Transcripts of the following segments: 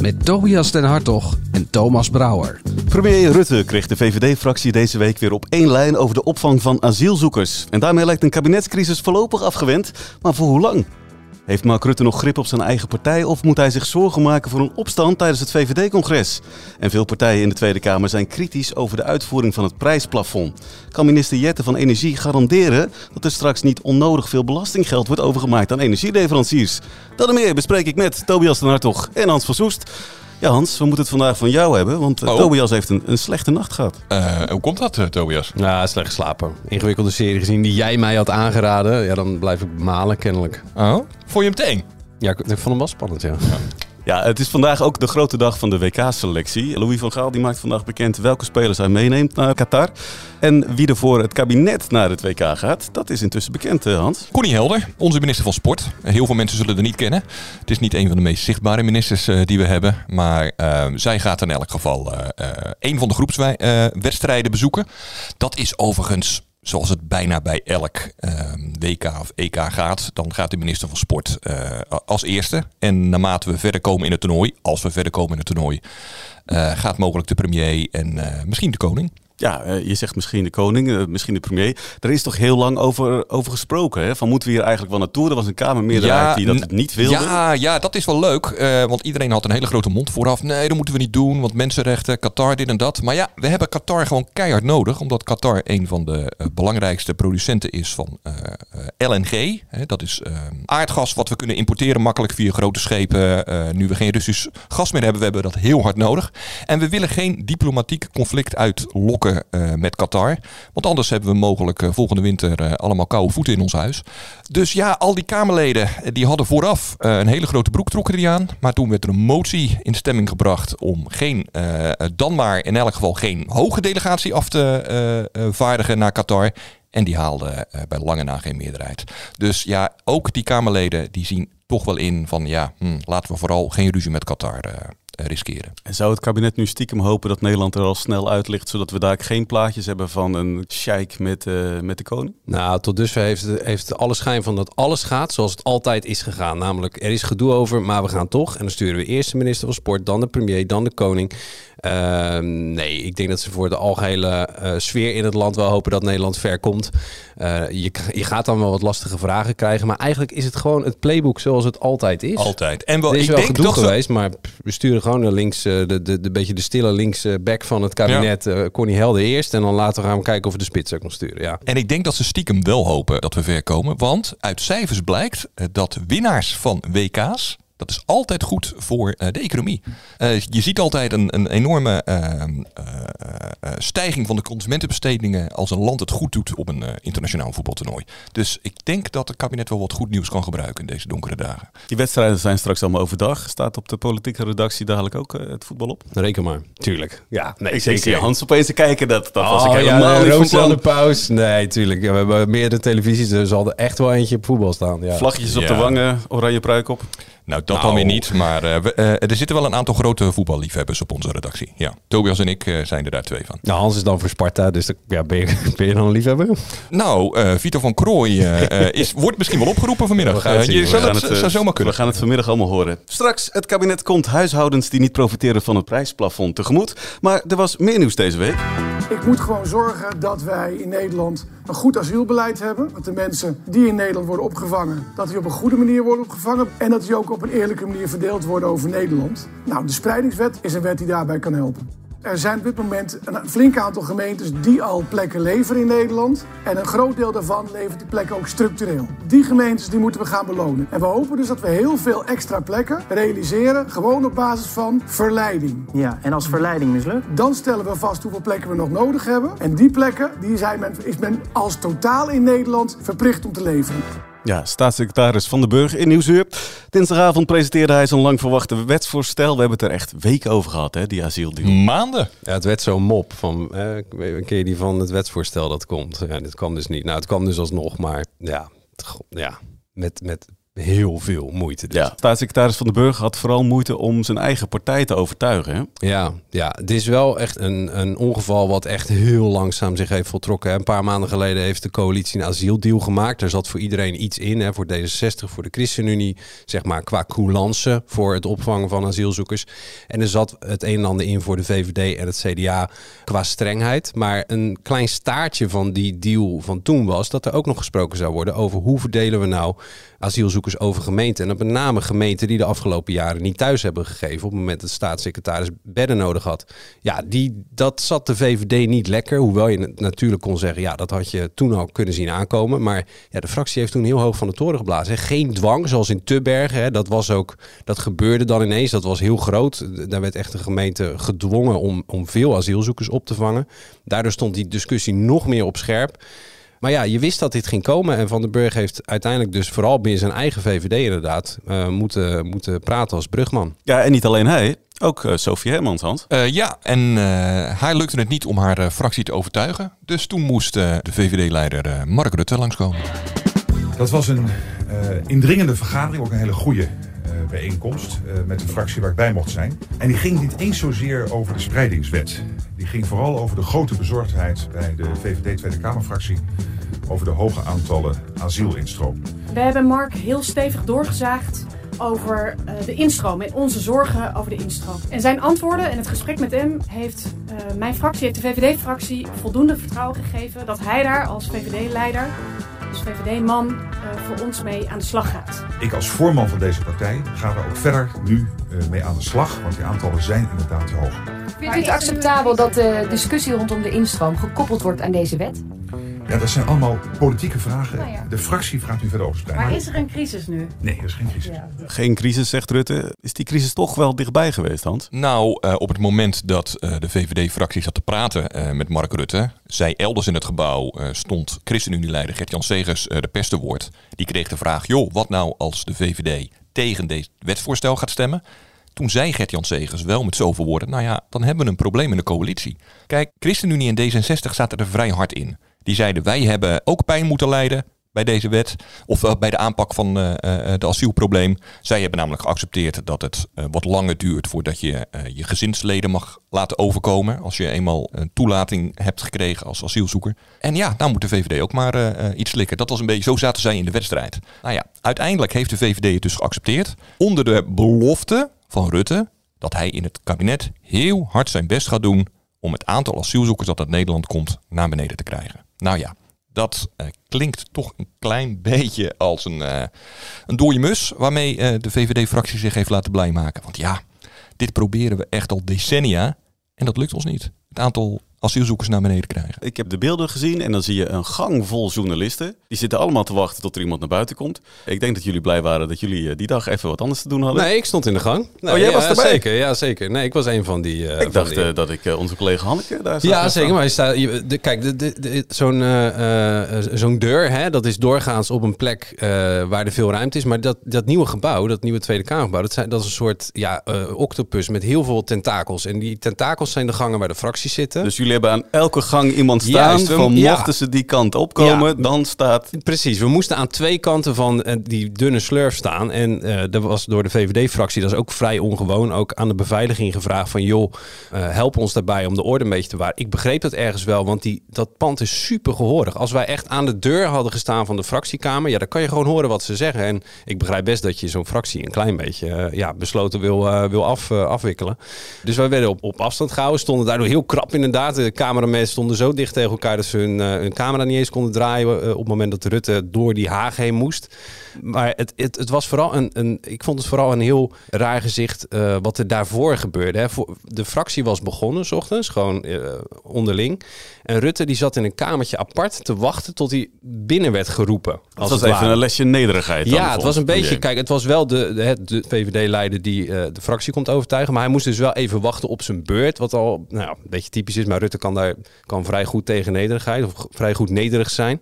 Met Tobias den Hartog en Thomas Brouwer. Premier Rutte kreeg de VVD-fractie deze week weer op één lijn over de opvang van asielzoekers. En daarmee lijkt een kabinetscrisis voorlopig afgewend. Maar voor hoe lang? Heeft Mark Rutte nog grip op zijn eigen partij of moet hij zich zorgen maken voor een opstand tijdens het VVD-congres? En veel partijen in de Tweede Kamer zijn kritisch over de uitvoering van het prijsplafond. Kan minister Jette van Energie garanderen dat er straks niet onnodig veel belastinggeld wordt overgemaakt aan energieleveranciers? Dat en meer bespreek ik met Tobias den Hartog en Hans van Soest. Ja, Hans, we moeten het vandaag van jou hebben, want eh, Oh. Tobias heeft een, een slechte nacht gehad. Eh, hoe komt dat, eh, Tobias? Ja, slecht geslapen. Ingewikkelde serie gezien die jij mij had aangeraden. Ja, dan blijf ik malen kennelijk. Oh? Vond je hem eng? Ja, ik, ik vond hem wel spannend, ja. Ja, het is vandaag ook de grote dag van de WK-selectie. Louis van Gaal die maakt vandaag bekend welke spelers hij meeneemt naar Qatar. En wie er voor het kabinet naar het WK gaat, dat is intussen bekend, eh, Hans. Connie Helder, onze minister van Sport. Heel veel mensen zullen er niet kennen. Het is niet een van de meest zichtbare ministers eh, die we hebben. Maar eh, zij gaat in elk geval eh, een van de groepswedstrijden bezoeken. Dat is overigens zoals het bijna bij elk eh, WK of EK gaat. Dan gaat de minister van Sport eh, als eerste. En naarmate we verder komen in het toernooi, als we verder komen in het toernooi... eh, gaat mogelijk de premier en eh, misschien de koning. Ja, eh, je zegt misschien de koning, eh, misschien de premier. Er is toch heel lang over, over gesproken, hè? Van moeten we hier eigenlijk wel naartoe? Er was een Kamermeerderheid die dat niet wilde. Ja, ja, dat is wel leuk. eh, want iedereen had een hele grote mond vooraf. Nee, dat moeten we niet doen. Want mensenrechten, Qatar, dit en dat. Maar ja, we hebben Qatar gewoon keihard nodig. Omdat Qatar een van de belangrijkste producenten is van LNG. Hè, dat is aardgas wat we kunnen importeren makkelijk via grote schepen. Nu we geen Russisch gas meer hebben, we hebben dat heel hard nodig. En we willen geen diplomatiek conflict uitlokken eh, met Qatar. Want anders hebben we mogelijk eh, volgende winter eh, allemaal koude voeten in ons huis. Dus ja, al die Kamerleden die hadden vooraf een hele grote broek trokken die aan. Maar toen werd er een motie in stemming gebracht om geen, dan maar in elk geval geen hoge delegatie af te vaardigen naar Qatar. En die haalde bij lange na geen meerderheid. Dus ja, ook die Kamerleden die zien toch wel in van ja, hm, laten we vooral geen ruzie met Qatar riskeren. En zou het kabinet nu stiekem hopen dat Nederland er al snel uit ligt, zodat we daar geen plaatjes hebben van een sheik met, eh, met de koning? Nou, tot dusver heeft het, heeft alle schijn van dat alles gaat zoals het altijd is gegaan. Namelijk, er is gedoe over, maar we gaan toch. En dan sturen we eerst de minister van Sport, dan de premier, dan de koning. Ehm, nee, ik denk dat ze voor de algehele eh, sfeer in het land wel hopen dat Nederland ver komt. Eh, je, je gaat dan wel wat lastige vragen krijgen, maar eigenlijk is het gewoon het playbook zoals het altijd is. Altijd. En wel, Er is ik wel denk gedoe geweest, maar we sturen gewoon de links, eh, de, de, de, beetje de stille linksback van het kabinet, eh Connie Helder eerst. En dan later gaan we kijken of we de spits ook nog sturen. Ja. En ik denk dat ze stiekem wel hopen dat we ver komen. Want uit cijfers blijkt eh, dat winnaars van WK's. Dat is altijd goed voor eh, de economie. Eh, je ziet altijd een, een enorme eh, eh, eh, stijging van de consumentenbestedingen als een land het goed doet op een internationaal voetbaltoernooi. Dus ik denk dat het kabinet wel wat goed nieuws kan gebruiken in deze donkere dagen. Die wedstrijden zijn straks allemaal overdag. Staat op de politieke redactie dadelijk ook het voetbal op? Reken maar. Tuurlijk. Ja, nee, Ik zie Hans opeens te kijken, dat, dat was Oh, ik helemaal ja, niet van de paus. Nee, tuurlijk. Ja, we hebben meerdere televisies, dus er zal er echt wel eentje op voetbal staan. Ja. Vlaggetjes op Ja. de wangen, oranje pruik op. Nou, dat Nou. dan weer niet. Maar eh, we- eh, er zitten wel een aantal grote voetballiefhebbers op onze redactie. Ja, Tobias en ik eh, zijn er daar twee van. Nou, Hans is dan voor Sparta, dus ja, ben, je, ben je dan een liefhebber? Nou, eh Vito van Krooij eh, eh, is, wordt misschien wel opgeroepen vanmiddag. Je het, zou zomaar kunnen. We gaan het vanmiddag allemaal horen. Straks, het kabinet komt huishoudens die niet profiteren van het prijsplafond tegemoet. Maar er was meer nieuws deze week. Ik moet gewoon zorgen dat wij in Nederland een goed asielbeleid hebben. Dat de mensen die in Nederland worden opgevangen, dat die op een goede manier worden opgevangen. En dat die ook op een eerlijke manier verdeeld worden over Nederland. Nou, de spreidingswet is een wet die daarbij kan helpen. Er zijn op dit moment een flink aantal gemeentes die al plekken leveren in Nederland. En een groot deel daarvan levert die plekken ook structureel. Die gemeentes die moeten we gaan belonen. En we hopen dus dat we heel veel extra plekken realiseren. Gewoon op basis van verleiding. Ja, en als verleiding mislukt? Dan stellen we vast hoeveel plekken we nog nodig hebben. En die plekken die zijn men, is men als totaal in Nederland verplicht om te leveren. Ja, staatssecretaris Van den Burg in Nieuwsuur. Dinsdagavond presenteerde hij zijn lang verwachte wetsvoorstel. We hebben het er echt weken over gehad, hè, die asieldeal. Maanden. Ja, het werd zo'n mop van, eh, ken je die van het wetsvoorstel dat komt? Ja, dit kwam dus niet. Nou, het kwam dus alsnog, maar ja, ja met, met heel veel moeite. Dus. Ja, staatssecretaris Van den Burg had vooral moeite om zijn eigen partij te overtuigen. Hè? Ja, ja, het is wel echt een, een ongeval wat echt heel langzaam zich heeft voltrokken. Een paar maanden geleden heeft de coalitie een asieldeal gemaakt. Er zat voor iedereen iets in, hè, voor D66, voor de ChristenUnie, zeg maar qua coulance voor het opvangen van asielzoekers. En er zat het een en ander in voor de VVD en het CDA qua strengheid. Maar een klein staartje van die deal van toen was dat er ook nog gesproken zou worden over hoe verdelen we nou asielzoekers over gemeenten. En dat met name gemeenten die de afgelopen jaren niet thuis hebben gegeven op het moment dat staatssecretaris bedden nodig had. Ja, die, dat zat de VVD niet lekker. Hoewel je natuurlijk kon zeggen, ja, dat had je toen al kunnen zien aankomen. Maar ja, de fractie heeft toen heel hoog van de toren geblazen. Geen dwang, zoals in Tubbergen. Dat was ook, dat gebeurde dan ineens. Dat was heel groot. Daar werd echt de gemeente gedwongen om, om veel asielzoekers op te vangen. Daardoor stond die discussie nog meer op scherp. Maar ja, je wist dat dit ging komen. En Van den Burg heeft uiteindelijk dus vooral binnen zijn eigen VVD inderdaad eh, moeten, moeten praten als brugman. Ja, en niet alleen hij, ook uh, Sophie Hermans, Hans. Uh, ja, en uh, haar lukte het niet om haar fractie te overtuigen. Dus toen moest de VVD-leider Mark Rutte langskomen. Dat was een indringende vergadering, ook een hele goede bijeenkomst met de fractie waar ik bij mocht zijn. En die ging niet eens zozeer over de spreidingswet. Die ging vooral over de grote bezorgdheid bij de VVD Tweede Kamerfractie over de hoge aantallen asielinstroom. We hebben Mark heel stevig doorgezaagd over uh, de instroom en onze zorgen over de instroom. En zijn antwoorden en het gesprek met hem heeft uh, mijn fractie, heeft de VVD-fractie voldoende vertrouwen gegeven dat hij daar als VVD-leider, als VVD-man, voor ons mee aan de slag gaat. Ik als voorman van deze partij ga er ook verder nu mee aan de slag, want die aantallen zijn inderdaad te hoog. Vindt u het acceptabel dat de discussie rondom de instroom gekoppeld wordt aan deze wet? Ja, dat zijn allemaal politieke vragen. Nou ja. De fractie vraagt nu verder over Maar is er een crisis nu? Nee, er is geen crisis. Ja. Geen crisis, zegt Rutte. Is die crisis toch wel dichtbij geweest, Hans? Nou, uh, op het moment dat uh, de VVD-fractie zat te praten uh, met Mark Rutte, zij elders in het gebouw stond ChristenUnie-leider Gert-Jan Segers de pers te woord. Die kreeg de vraag, joh, wat nou als de VVD tegen deze wetsvoorstel gaat stemmen? Toen zei Gert-Jan Segers wel met zoveel woorden, nou ja, dan hebben we een probleem in de coalitie. Kijk, ChristenUnie en D66 zaten er vrij hard in. Die zeiden, wij hebben ook pijn moeten lijden bij deze wet. Of uh, bij de aanpak van uh, uh, de asielprobleem. Zij hebben namelijk geaccepteerd dat het wat langer duurt voordat je je gezinsleden mag laten overkomen. Als je eenmaal een toelating hebt gekregen als asielzoeker. En ja, nou moet de VVD ook maar iets slikken. Dat was een beetje, zo zaten zij in de wedstrijd. Nou ja, uiteindelijk heeft de VVD het dus geaccepteerd. Onder de belofte van Rutte dat hij in het kabinet heel hard zijn best gaat doen om het aantal asielzoekers dat uit Nederland komt naar beneden te krijgen. Nou ja, dat uh, klinkt toch een klein beetje als een, uh, een dode mus waarmee uh, de VVD-fractie zich heeft laten blij maken. Want ja, dit proberen we echt al decennia en dat lukt ons niet. Het aantal asielzoekers naar beneden krijgen. Ik heb de beelden gezien en dan zie je een gang vol journalisten. Die zitten allemaal te wachten tot er iemand naar buiten komt. Ik denk dat jullie blij waren dat jullie die dag even wat anders te doen hadden. Nee, ik stond in de gang. Nee, oh, jij ja, was erbij? Zeker, ja, zeker. Nee, ik was een van die... Uh, ik dacht die... uh, dat ik uh, onze collega Hanneke daar zag. Ja, zeker. Maar je staat, je, de, kijk, de, de, de, zo'n zo'n deur, hè, dat is doorgaans op een plek waar er veel ruimte is. Maar dat, dat nieuwe gebouw, dat nieuwe Tweede Kamergebouw, dat, zijn, dat is een soort ja, octopus met heel veel tentakels. En die tentakels zijn de gangen waar de fracties zitten. Dus jullie hebben aan elke gang iemand staan Juist, we- van ja. mochten ze die kant opkomen, Ja. dan staat... Precies, we moesten aan twee kanten van eh, die dunne slurf staan. En eh dat was door de VVD-fractie, dat is ook vrij ongewoon, ook aan de beveiliging gevraagd van... joh, eh, help ons daarbij om de orde een beetje te bewaren. Ik begreep dat ergens wel, want die, dat pand is super gehoorig. Als wij echt aan de deur hadden gestaan van de fractiekamer... ja, dan kan je gewoon horen wat ze zeggen. En ik begrijp best dat je zo'n fractie een klein beetje ja, besloten wil, wil af, afwikkelen. Dus wij werden op, op afstand gehouden, stonden daardoor heel krap inderdaad. De cameramen stonden zo dicht tegen elkaar dat ze hun, eh, hun camera niet eens konden draaien... eh, op het moment dat Rutte door die haag heen moest. Maar het, het, het was vooral een, een. Ik vond het vooral een heel raar gezicht. eh, wat er daarvoor gebeurde. Hè. De fractie was begonnen, s ochtends, gewoon onderling. En Rutte die zat in een kamertje apart te wachten tot hij binnen werd geroepen. Dat Als was het even een lesje nederigheid. dan Ja, het was een beetje. Kijk, het was wel de, de, de VVD-leider die de fractie komt overtuigen. Maar hij moest dus wel even wachten op zijn beurt. Wat al nou, een beetje typisch is. Maar Rutte Rutte kan daar kan vrij goed tegen nederigheid of vrij goed nederig zijn.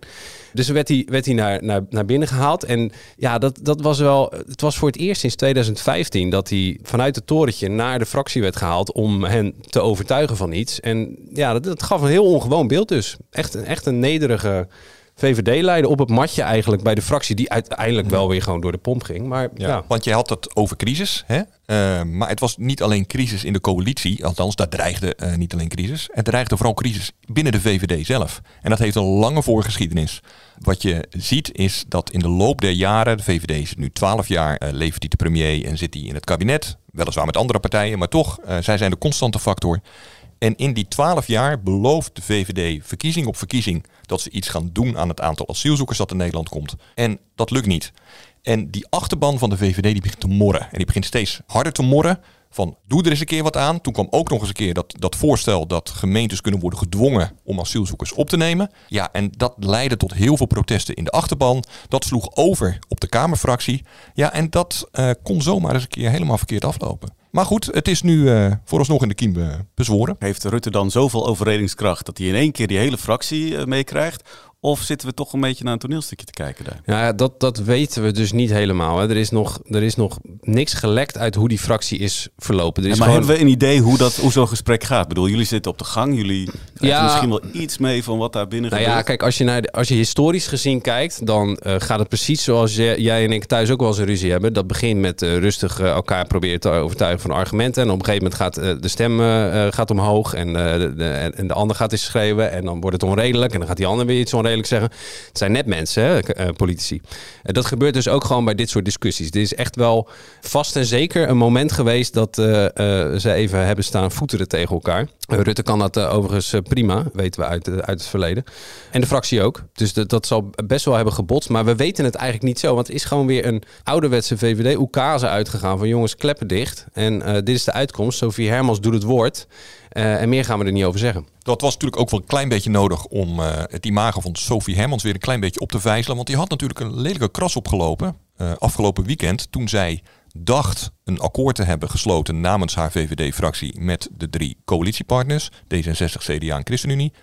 Dus werd hij, werd naar, naar, naar binnen gehaald. En ja, dat, dat was wel. Het was voor het eerst sinds 2015 dat hij vanuit het torentje naar de fractie werd gehaald om hen te overtuigen van iets. En ja, dat, dat gaf een heel ongewoon beeld dus. Echt, echt een nederige VVD-leider op het matje eigenlijk bij de fractie, die uiteindelijk wel weer gewoon door de pomp ging. Maar ja, Ja, Want je had het over crisis. Hè? Eh, maar het was niet alleen crisis in de coalitie. Althans, daar dreigde eh, niet alleen crisis. Het dreigde vooral crisis binnen de VVD zelf. En dat heeft een lange voorgeschiedenis. Wat je ziet is dat in de loop der jaren... de VVD is nu twaalf jaar, eh, levert hij de premier en zit hij in het kabinet. Weliswaar met andere partijen, maar toch, zij zijn de constante factor. En in die twaalf jaar belooft de VVD verkiezing op verkiezing dat ze iets gaan doen aan het aantal asielzoekers dat in Nederland komt. En dat lukt niet. En die achterban van de VVD die begint te morren. En die begint steeds harder te morren van doe er eens een keer wat aan. Toen kwam ook nog eens een keer dat, dat voorstel dat gemeentes kunnen worden gedwongen om asielzoekers op te nemen. Ja, en dat leidde tot heel veel protesten in de achterban. Dat sloeg over op de Kamerfractie. Ja, en dat eh, kon zomaar eens een keer helemaal verkeerd aflopen. Maar goed, het is nu eh, vooralsnog in de kiem eh, bezworen. Heeft Rutte dan zoveel overredingskracht dat hij in één keer die hele fractie eh, meekrijgt? Of zitten we toch een beetje naar een toneelstukje te kijken daar? Ja, dat, dat weten we dus niet helemaal. Hè. Er, is nog, er is nog niks gelekt uit hoe die fractie is verlopen. Er Ja, is maar gewoon... hebben we een idee hoe, dat, hoe zo'n gesprek gaat? Ik bedoel, jullie zitten op de gang. Jullie Ja. misschien wel iets mee van wat daar binnen Nou ja, gebeurt. kijk, als je, naar de- als je historisch gezien kijkt, dan eh, gaat het precies zoals jij, jij en ik thuis ook wel eens een ruzie hebben. Dat begint met eh, rustig eh, elkaar proberen te overtuigen van argumenten. En op een gegeven moment gaat de stem gaat omhoog en, de, de- en en de ander gaat eens schreeuwen. En dan wordt het onredelijk en dan gaat die ander weer iets onredelijk zeggen. Het zijn net mensen, hè, eh, politici. En dat gebeurt dus ook gewoon bij dit soort discussies. Dit is echt wel vast en zeker een moment geweest dat eh, eh, ze even hebben staan voeteren tegen elkaar. Eh, Rutte kan dat eh, overigens eh, prima, weten we uit, eh, uit het verleden. En de fractie ook. Dus dat, dat zal best wel hebben gebotst. Maar we weten het eigenlijk niet zo. Want het is gewoon weer een ouderwetse VVD-oekase uitgegaan van jongens, kleppen dicht. En eh, dit is de uitkomst. Sophie Hermans doet het woord. Eh, en meer gaan we er niet over zeggen. Dat was natuurlijk ook wel een klein beetje nodig om eh, het imago van Sophie Hermans weer een klein beetje op te vijzelen. Want die had natuurlijk een lelijke kras opgelopen eh, afgelopen weekend toen zij dacht een akkoord te hebben gesloten namens haar VVD-fractie met de drie coalitiepartners, D66, CDA en ChristenUnie.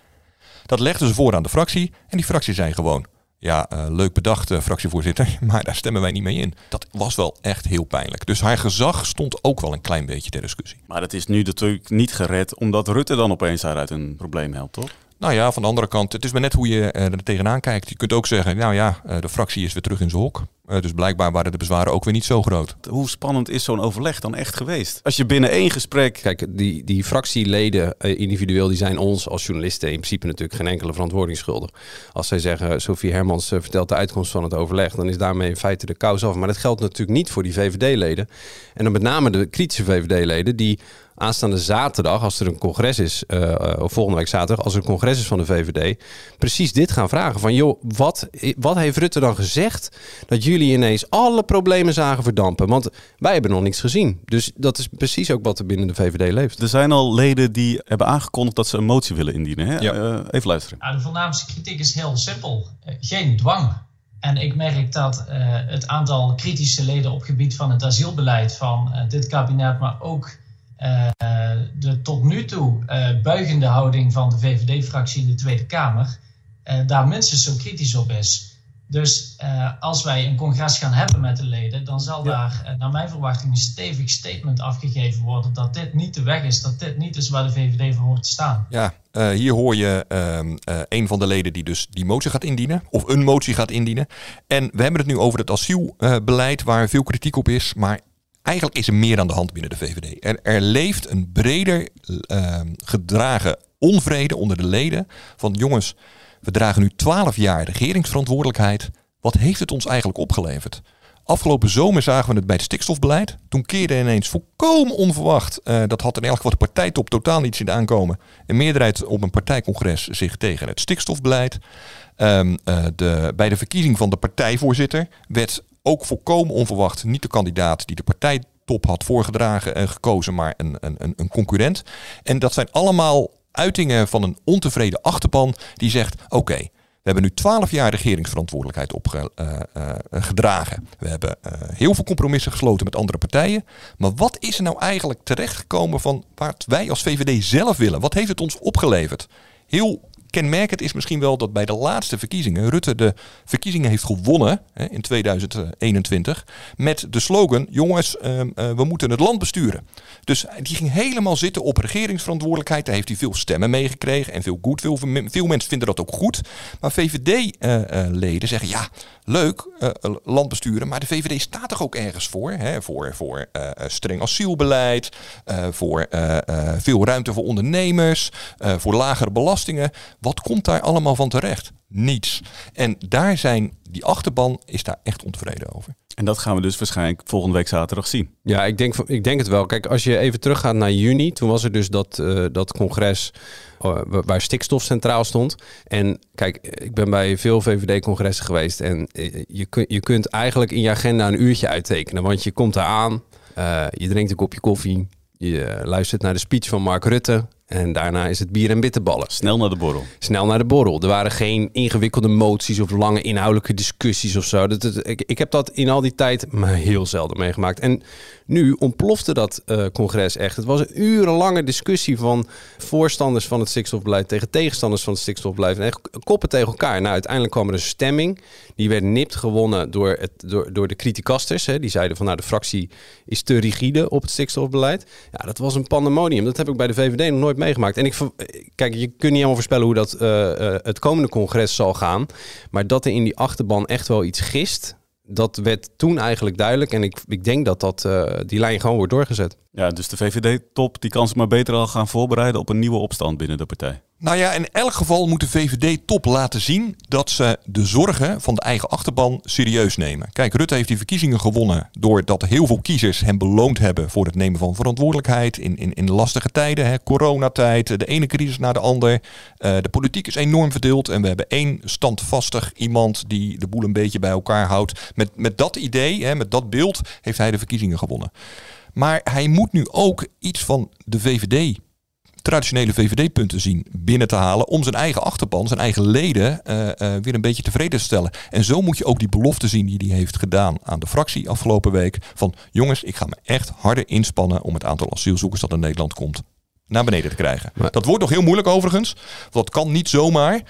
Dat legde ze voor aan de fractie en die fractie zei gewoon, ja, eh, leuk bedacht eh, fractievoorzitter, maar daar stemmen wij niet mee in. Dat was wel echt heel pijnlijk. Dus haar gezag stond ook wel een klein beetje ter discussie. Maar dat is nu natuurlijk niet gered omdat Rutte dan opeens daaruit een probleem helpt, toch? Nou ja, van de andere kant, het is maar net hoe je eh, er tegenaan kijkt. Je kunt ook zeggen, nou ja, de fractie is weer terug in zijn hok. Eh, dus blijkbaar waren de bezwaren ook weer niet zo groot. Hoe spannend is zo'n overleg dan echt geweest? Als je binnen één gesprek... Kijk, die, die fractieleden eh, individueel, die zijn ons als journalisten in principe natuurlijk geen enkele verantwoording schuldig. Als zij zeggen, Sophie Hermans eh, vertelt de uitkomst van het overleg, dan is daarmee in feite de kous af. Maar dat geldt natuurlijk niet voor die VVD-leden. En dan met name de kritische VVD-leden die aanstaande zaterdag, als er een congres is, eh, eh, of volgende week zaterdag, als er een congres is van de VVD, precies dit gaan vragen. Van joh, wat, wat heeft Rutte dan gezegd dat jullie ineens alle problemen zagen verdampen? Want wij hebben nog niks gezien. Dus dat is precies ook wat er binnen de VVD leeft. Er zijn al leden die hebben aangekondigd dat ze een motie willen indienen. Hè? Ja. Eh, even luisteren. Nou, de voornaamste kritiek is heel simpel. Geen dwang. En ik merk dat eh, het aantal kritische leden op gebied van het asielbeleid van dit kabinet, maar ook de tot nu toe eh, buigende houding van de VVD-fractie in de Tweede Kamer, eh, daar minstens zo kritisch op is. Dus eh, als wij een congres gaan hebben met de leden, dan zal daar eh, naar mijn verwachting een stevig statement afgegeven worden dat dit niet de weg is, dat dit niet is waar de VVD voor hoort te staan. Ja, eh, hier hoor je ehm, eh, een van de leden die dus die motie gaat indienen. Of een motie gaat indienen. En we hebben het nu over het asielbeleid waar veel kritiek op is. Maar eigenlijk is er meer aan de hand binnen de VVD. Er, er leeft een breder ehm, gedragen onvrede onder de leden. Van jongens, we dragen nu 12 jaar regeringsverantwoordelijkheid. Wat heeft het ons eigenlijk opgeleverd? Afgelopen zomer zagen we het bij het stikstofbeleid. Toen keerde ineens volkomen onverwacht, eh, dat had in elk geval de partijtop totaal niet zien aankomen, een meerderheid op een partijcongres zich tegen het stikstofbeleid. Ehm, eh, de, bij de verkiezing van de partijvoorzitter werd ook volkomen onverwacht niet de kandidaat die de partijtop had voorgedragen en gekozen, maar een, een, een- concurrent. En dat zijn allemaal uitingen van een ontevreden achterban die zegt: oké, we hebben nu twaalf jaar regeringsverantwoordelijkheid opgedragen. we hebben eh, heel veel compromissen gesloten met andere partijen. Maar wat is er nou eigenlijk terechtgekomen van wat wij als VVD zelf willen? Wat heeft het ons opgeleverd? Heel kenmerkend is misschien wel dat bij de laatste verkiezingen Rutte de verkiezingen heeft gewonnen hè, in 2021 met de slogan: jongens, ehm, eh, we moeten het land besturen. Dus die ging helemaal zitten op regeringsverantwoordelijkheid. Daar heeft hij veel stemmen meegekregen en veel goed. Veel, veel mensen vinden dat ook goed. Maar VVD-leden zeggen ja, leuk, land besturen, maar de VVD staat toch ook ergens voor? Hè? Voor, voor streng asielbeleid, voor veel ruimte voor ondernemers, voor lagere belastingen. Wat komt daar allemaal van terecht? Niets. En daar zijn, die achterban is daar echt ontevreden over. En dat gaan we dus waarschijnlijk volgende week zaterdag zien. Ja, ik denk, ik denk het wel. Kijk, als je even teruggaat naar juni, toen was er dus dat, uh, dat congres uh, waar stikstof centraal stond. En kijk, ik ben bij veel VVD-congressen geweest en je, kun, je kunt eigenlijk in je agenda een uurtje uittekenen. Want je komt daar aan, uh, je drinkt een kopje koffie, je luistert naar de speech van Mark Rutte. En daarna is het bier en bitterballen. Snel naar de borrel. Snel naar de borrel. Er waren geen ingewikkelde moties of lange inhoudelijke discussies of zo. Dat, dat, ik, ik heb dat in al die tijd maar heel zelden meegemaakt. En nu ontplofte dat uh, congres echt. Het was een urenlange discussie van voorstanders van het stikstofbeleid tegen tegenstanders van het stikstofbeleid. En echt koppen tegen elkaar. Nou, uiteindelijk kwam er een stemming. Die werd nipt gewonnen door, het, door, door de criticasters. Hè. Die zeiden van nou, de fractie is te rigide op het stikstofbeleid. Ja, dat was een pandemonium. Dat heb ik bij de VVD nog nooit meegemaakt. En ik, kijk, je kunt niet helemaal voorspellen hoe dat uh, uh, het komende congres zal gaan. Maar dat er in die achterban echt wel iets gist dat werd toen eigenlijk duidelijk. En ik, ik denk dat, dat uh, die lijn gewoon wordt doorgezet. Ja, dus de VVD-top die kan zich maar beter al gaan voorbereiden op een nieuwe opstand binnen de partij. Nou ja, in elk geval moet de VVD-top laten zien dat ze de zorgen van de eigen achterban serieus nemen. Kijk, Rutte heeft die verkiezingen gewonnen doordat heel veel kiezers hem beloond hebben voor het nemen van verantwoordelijkheid in, in, in lastige tijden. Hè, coronatijd, de ene crisis naar de ander. Uh, de politiek is enorm verdeeld en we hebben één standvastig iemand die de boel een beetje bij elkaar houdt. Met, met dat idee, hè, met dat beeld, heeft hij de verkiezingen gewonnen. Maar hij moet nu ook iets van de VVD traditionele VVD-punten zien binnen te halen om zijn eigen achterban, zijn eigen leden uh, uh, weer een beetje tevreden te stellen. En zo moet je ook die belofte zien die hij heeft gedaan aan de fractie afgelopen week. Van jongens, ik ga me echt harder inspannen om het aantal asielzoekers dat in Nederland komt naar beneden te krijgen. Maar, dat wordt nog heel moeilijk overigens. Dat kan niet zomaar.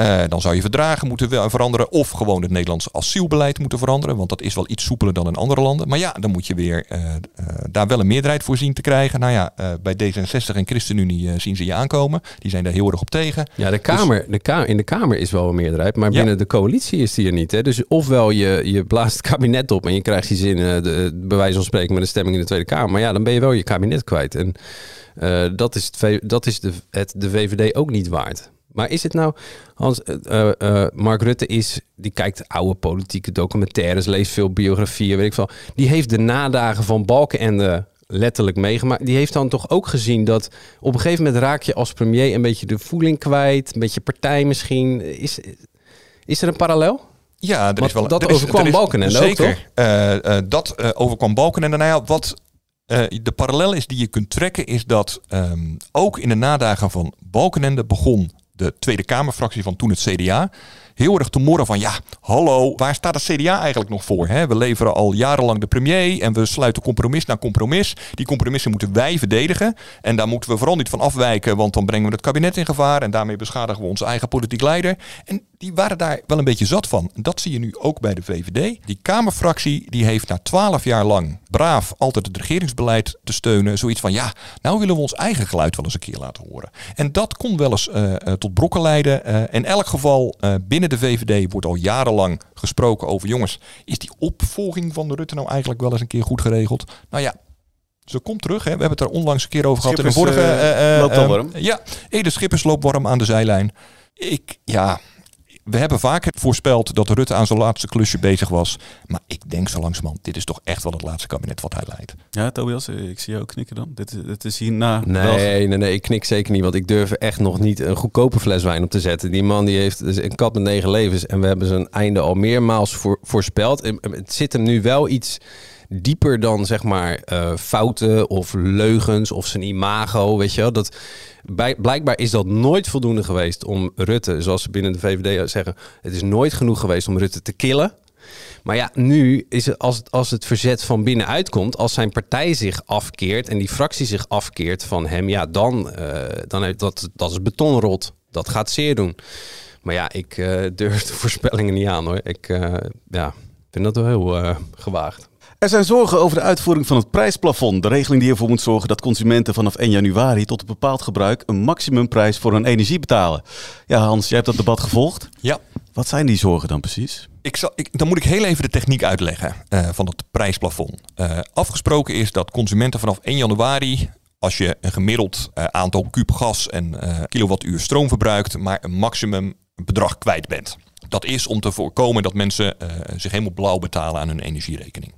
Uh, dan zou je verdragen moeten veranderen of gewoon het Nederlandse asielbeleid moeten veranderen. Want dat is wel iets soepeler dan in andere landen. Maar ja, dan moet je weer uh, uh, daar wel een meerderheid voor zien te krijgen. Nou ja, bij D66 en ChristenUnie zien ze je aankomen. Die zijn daar heel erg op tegen. Ja, de kamer, dus, de kamer, in de Kamer is wel een meerderheid. Maar binnen ja. de coalitie is die er niet. Hè? Dus ofwel je, je blaast het kabinet op en je krijgt die zin, de, bij wijze van spreken, met een stemming in de Tweede Kamer. Maar ja, dan ben je wel je kabinet kwijt. En dat is, het, dat is de, het, de VVD ook niet waard. Maar is het nou, Hans, uh, uh, Mark Rutte is, die kijkt oude politieke documentaires, leest veel biografieën, weet ik veel. Die heeft de nadagen van Balkenende letterlijk meegemaakt. Die heeft dan toch ook gezien dat op een gegeven moment raak je als premier een beetje de voeling kwijt, een beetje partij misschien. Is, is er een parallel? Ja, er is wel, dat er overkwam Balkenende Zeker, uh, dat overkwam Balkenende. Nou ja, wat uh, de parallel is die je kunt trekken is dat um, ook in de nadagen van Balkenende begon de Tweede Kamerfractie van toen het CDA heel erg te morren van ja, hallo, waar staat het CDA eigenlijk nog voor? Hè? We leveren al jarenlang de premier en we sluiten compromis na compromis. Die compromissen moeten wij verdedigen en daar moeten we vooral niet van afwijken, want dan brengen we het kabinet in gevaar en daarmee beschadigen we onze eigen politiek leider. En die waren daar wel een beetje zat van. Dat zie je nu ook bij de VVD. Die Kamerfractie die heeft na twaalf jaar lang braaf altijd het regeringsbeleid te steunen. Zoiets van ja, nou willen we ons eigen geluid wel eens een keer laten horen. En dat kon wel eens uh, uh, tot brokken leiden. Uh, in elk geval binnen de VVD wordt al jarenlang gesproken over jongens, is die opvolging van de Rutte nou eigenlijk wel eens een keer goed geregeld? Nou ja, ze komt terug. Hè. We hebben het er onlangs een keer over Schippers, gehad in de vorige. Uh, uh, loopt al warm. ja, Ede Schippers loopt warm aan de zijlijn. Ik, ja, we hebben vaker voorspeld dat Rutte aan zijn laatste klusje bezig was. Maar ik denk zo langzamerhand, dit is toch echt wel het laatste kabinet wat hij leidt. Ja, Tobias, ik zie jou knikken dan. Dit, dit is hierna... Nee, nee, nee, ik knik zeker niet. Want ik durf er echt nog niet een goedkope fles wijn op te zetten. Die man die heeft dus een kat met negen levens. En we hebben zijn einde al meermaals voor, voorspeld. Het zit hem nu wel iets dieper dan zeg maar eh, fouten of leugens of zijn imago, weet je wel. Dat, bij, blijkbaar is dat nooit voldoende geweest om Rutte, zoals ze binnen de VVD zeggen, het is nooit genoeg geweest om Rutte te killen. Maar ja, nu is het als, het als het verzet van binnenuit komt, als zijn partij zich afkeert en die fractie zich afkeert van hem, ja, dan, eh, dan heeft dat, dat is betonrot. Dat gaat zeer doen. Maar ja, ik eh, durf de voorspellingen niet aan hoor. Ik eh, ja, vind dat wel heel gewaagd. Er zijn zorgen over de uitvoering van het prijsplafond. De regeling die ervoor moet zorgen dat consumenten vanaf 1 januari tot een bepaald gebruik een maximumprijs voor hun energie betalen. Ja, Hans, jij hebt dat debat gevolgd. Ja. Wat zijn die zorgen dan precies? Ik zal, ik, dan moet ik heel even de techniek uitleggen eh, van het prijsplafond. Eh, afgesproken is dat consumenten vanaf 1 januari, als je een gemiddeld eh, aantal kuub gas en kilowattuur stroom verbruikt, maar een maximum bedrag kwijt bent. Dat is om te voorkomen dat mensen zich helemaal blauw betalen aan hun energierekening.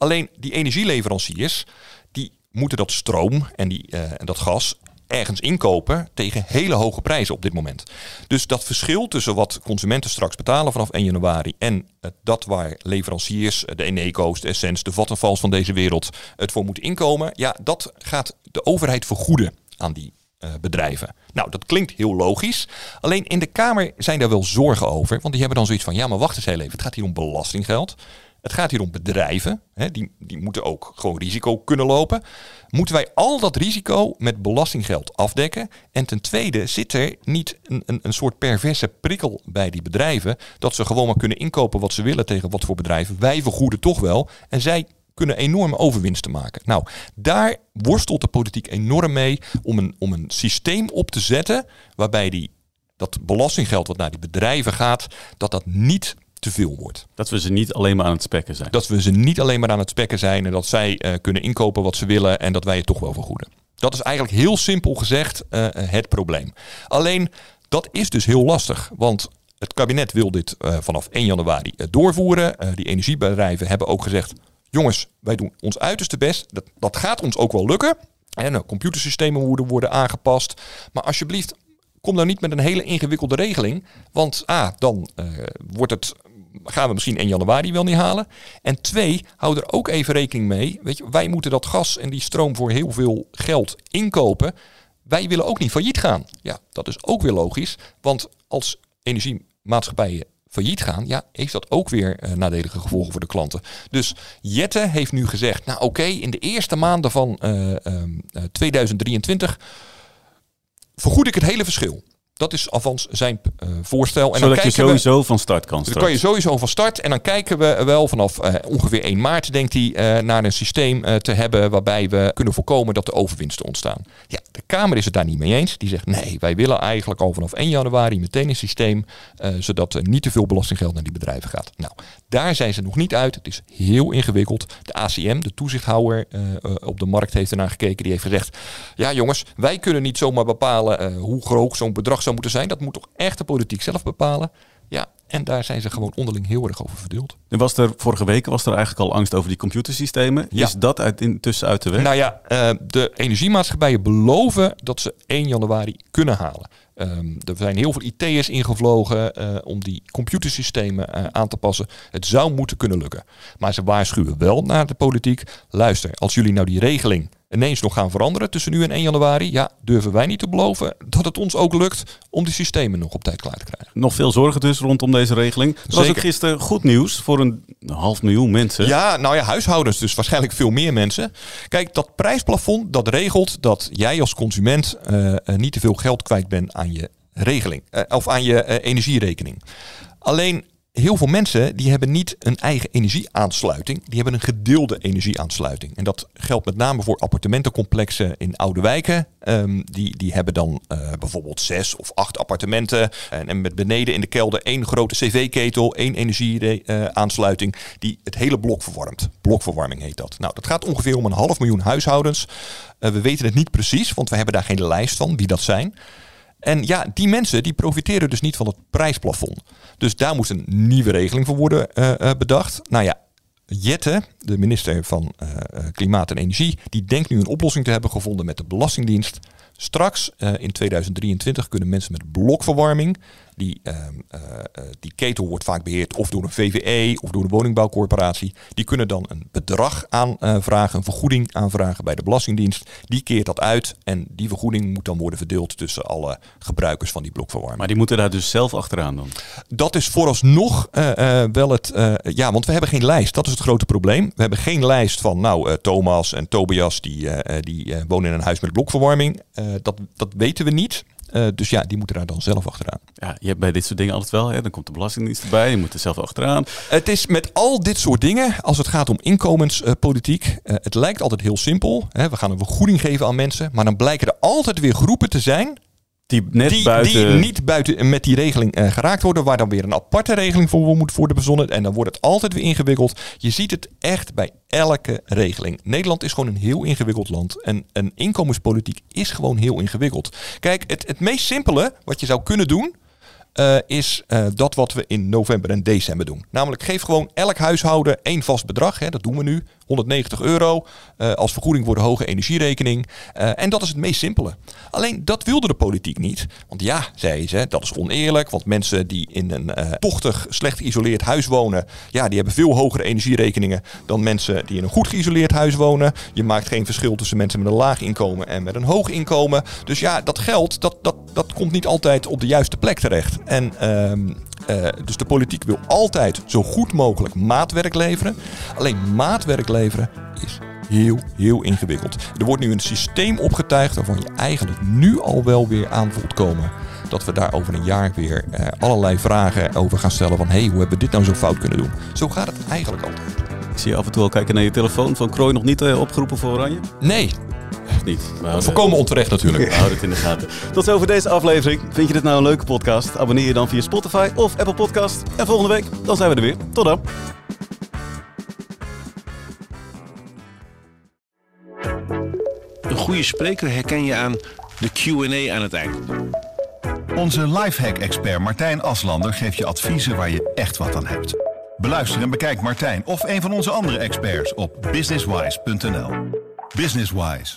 Alleen die energieleveranciers, die moeten dat stroom en, die, eh, en dat gas ergens inkopen tegen hele hoge prijzen op dit moment. Dus dat verschil tussen wat consumenten straks betalen vanaf 1 januari en eh, dat waar leveranciers, eh, de Eneco's, de Essence, de Vattenfalls van deze wereld het voor moeten inkomen, ja, dat gaat de overheid vergoeden aan die bedrijven. Nou, dat klinkt heel logisch. Alleen in de Kamer zijn daar wel zorgen over. Want die hebben dan zoiets van, ja, maar wacht eens heel even. Het gaat hier om belastinggeld. Het gaat hier om bedrijven. Hè, die, die moeten ook gewoon risico kunnen lopen. Moeten wij al dat risico met belastinggeld afdekken? En ten tweede zit er niet een, een, een soort perverse prikkel bij die bedrijven. Dat ze gewoon maar kunnen inkopen wat ze willen tegen wat voor bedrijven. Wij vergoeden toch wel. En zij kunnen enorme overwinsten maken. Nou, daar worstelt de politiek enorm mee om een, om een systeem op te zetten waarbij die, dat belastinggeld wat naar die bedrijven gaat, dat dat niet te veel wordt. Dat we ze niet alleen maar aan het spekken zijn. Dat we ze niet alleen maar aan het spekken zijn en dat zij eh, kunnen inkopen wat ze willen en dat wij het toch wel vergoeden. Dat is eigenlijk heel simpel gezegd eh, het probleem. Alleen dat is dus heel lastig, want het kabinet wil dit eh, vanaf 1 januari doorvoeren. Die energiebedrijven hebben ook gezegd: jongens, wij doen ons uiterste best. Dat, dat gaat ons ook wel lukken. En computersystemen moeten worden aangepast. Maar alsjeblieft, kom nou niet met een hele ingewikkelde regeling. Want A, dan wordt het, gaan we misschien 1 januari wel niet halen. En twee, hou er ook even rekening mee. Weet je, wij moeten dat gas en die stroom voor heel veel geld inkopen. Wij willen ook niet failliet gaan. Ja, dat is ook weer logisch. Want als energiemaatschappijen failliet gaan, ja, heeft dat ook weer eh, nadelige gevolgen voor de klanten. Dus Jette heeft nu gezegd, nou oké, in de eerste maanden van eh, ehm, eh, 2023 vergoed ik het hele verschil. Dat is alvast zijn eh, voorstel. En Zodat je kijken we- sowieso van start kan dan kan je sowieso van start. En dan kijken we wel vanaf eh, ongeveer 1 maart, denkt hij, eh, naar een systeem te hebben waarbij we kunnen voorkomen dat er overwinsten ontstaan. Ja, de Kamer is het daar niet mee eens. Die zegt nee, wij willen eigenlijk al vanaf 1 januari meteen een systeem, zodat er niet te veel belastinggeld naar die bedrijven gaat. Nou, daar zijn ze nog niet uit. Het is heel ingewikkeld. De ACM, de toezichthouder op de markt, heeft ernaar gekeken. Die heeft gezegd, ja jongens, wij kunnen niet zomaar bepalen hoe groot zo'n bedrag zou moeten zijn. Dat moet toch echt de politiek zelf bepalen. Ja, en daar zijn ze gewoon onderling heel erg over verdeeld. Er was er vorige week was er eigenlijk al angst over die computersystemen. Ja. Is dat uit, intussen uit de weg? Nou ja, eh, de energiemaatschappijen beloven dat ze 1 januari kunnen halen. Ehm, er zijn heel veel IT'ers ingevlogen eh, om die computersystemen eh, aan te passen. Het zou moeten kunnen lukken. Maar ze waarschuwen wel naar de politiek. Luister, als jullie nou die regeling ineens nog gaan veranderen tussen nu en 1 januari, ja, durven wij niet te beloven dat het ons ook lukt om die systemen nog op tijd klaar te krijgen. Nog veel zorgen dus rondom deze regeling. Er was ook gisteren goed nieuws voor een half miljoen mensen. Ja, nou ja, huishoudens, dus waarschijnlijk veel meer mensen. Kijk, dat prijsplafond dat regelt dat jij als consument eh, eh, niet te veel geld kwijt bent aan je regeling eh, of aan je energierekening. Alleen heel veel mensen die hebben niet een eigen energieaansluiting, die hebben een gedeelde energieaansluiting. En dat geldt met name voor appartementencomplexen in oude wijken. Ehm, die, die hebben dan eh, bijvoorbeeld zes of acht appartementen en, en met beneden in de kelder één grote cv-ketel, één energieaansluiting die het hele blok verwarmt. Blokverwarming heet dat. Nou, dat gaat ongeveer om een half miljoen huishoudens. Eh, we weten het niet precies, want we hebben daar geen lijst van wie dat zijn. En ja, die mensen die profiteren dus niet van het prijsplafond. Dus daar moest een nieuwe regeling voor worden eh, eh, bedacht. Nou ja, Jette, de minister van eh, Klimaat en Energie, die denkt nu een oplossing te hebben gevonden met de Belastingdienst. Straks in 2023 kunnen mensen met blokverwarming die, ehm, eh, eh, die ketel wordt vaak beheerd of door een VVE of door de woningbouwcorporatie. Die kunnen dan een bedrag aanvragen, een vergoeding aanvragen bij de Belastingdienst. Die keert dat uit en die vergoeding moet dan worden verdeeld tussen alle gebruikers van die blokverwarming. Maar die moeten daar dus zelf achteraan dan? Dat is vooralsnog wel het. Ja, want we hebben geen lijst. Dat is het grote probleem. We hebben geen lijst van, nou, Thomas en Tobias die, die wonen in een huis met blokverwarming. dat, dat weten we niet. Dus ja, die moeten daar dan zelf achteraan. Ja, je hebt bij dit soort dingen altijd wel, hè? dan komt de Belastingdienst erbij, je moet er zelf achteraan. Het is met al dit soort dingen, als het gaat om inkomenspolitiek, het lijkt altijd heel simpel. Hè? We gaan een vergoeding geven aan mensen, maar dan blijken er altijd weer groepen te zijn die, net die, buiten... die niet buiten met die regeling uh, geraakt worden, waar dan weer een aparte regeling voor moet worden bezonnen. En dan wordt het altijd weer ingewikkeld. Je ziet het echt bij elke regeling. Nederland is gewoon een heel ingewikkeld land. En een inkomenspolitiek is gewoon heel ingewikkeld. Kijk, het, het meest simpele wat je zou kunnen doen, uh, is uh, dat wat we in november en december doen. Namelijk geef gewoon elk huishouden één vast bedrag. Hè, dat doen we nu. 190 euro uh, als vergoeding voor de hoge energierekening. en dat is het meest simpele. Alleen dat wilde de politiek niet. Want ja, zei ze, dat is oneerlijk. Want mensen die in een tochtig, slecht geïsoleerd huis wonen, ja, die hebben veel hogere energierekeningen dan mensen die in een goed geïsoleerd huis wonen. Je maakt geen verschil tussen mensen met een laag inkomen en met een hoog inkomen. Dus ja, dat geld, dat, dat, dat komt niet altijd op de juiste plek terecht. En uh, uh, dus de politiek wil altijd zo goed mogelijk maatwerk leveren. Alleen maatwerk leveren is heel, heel ingewikkeld. Er wordt nu een systeem opgetuigd waarvan je eigenlijk nu al wel weer aan voelt komen. Dat we daar over een jaar weer uh, allerlei vragen over gaan stellen. Van hé, hey, hoe hebben we dit nou zo fout kunnen doen? Zo gaat het eigenlijk altijd. Ik zie je af en toe al kijken naar je telefoon. Van Krooi nog niet uh, opgeroepen voor Oranje? Nee, niet. Maar Voorkomen onterecht natuurlijk. Houd het in de gaten. Tot zover deze aflevering. Vind je dit nou een leuke podcast? Abonneer je dan via Spotify of Apple Podcast. En volgende week, dan zijn we er weer. Tot dan. Een goede spreker herken je aan de Q&A aan het eind. Onze lifehack-expert Martijn Aslander geeft je adviezen waar je echt wat aan hebt. Beluister en bekijk Martijn of een van onze andere experts op businesswise.nl. Businesswise,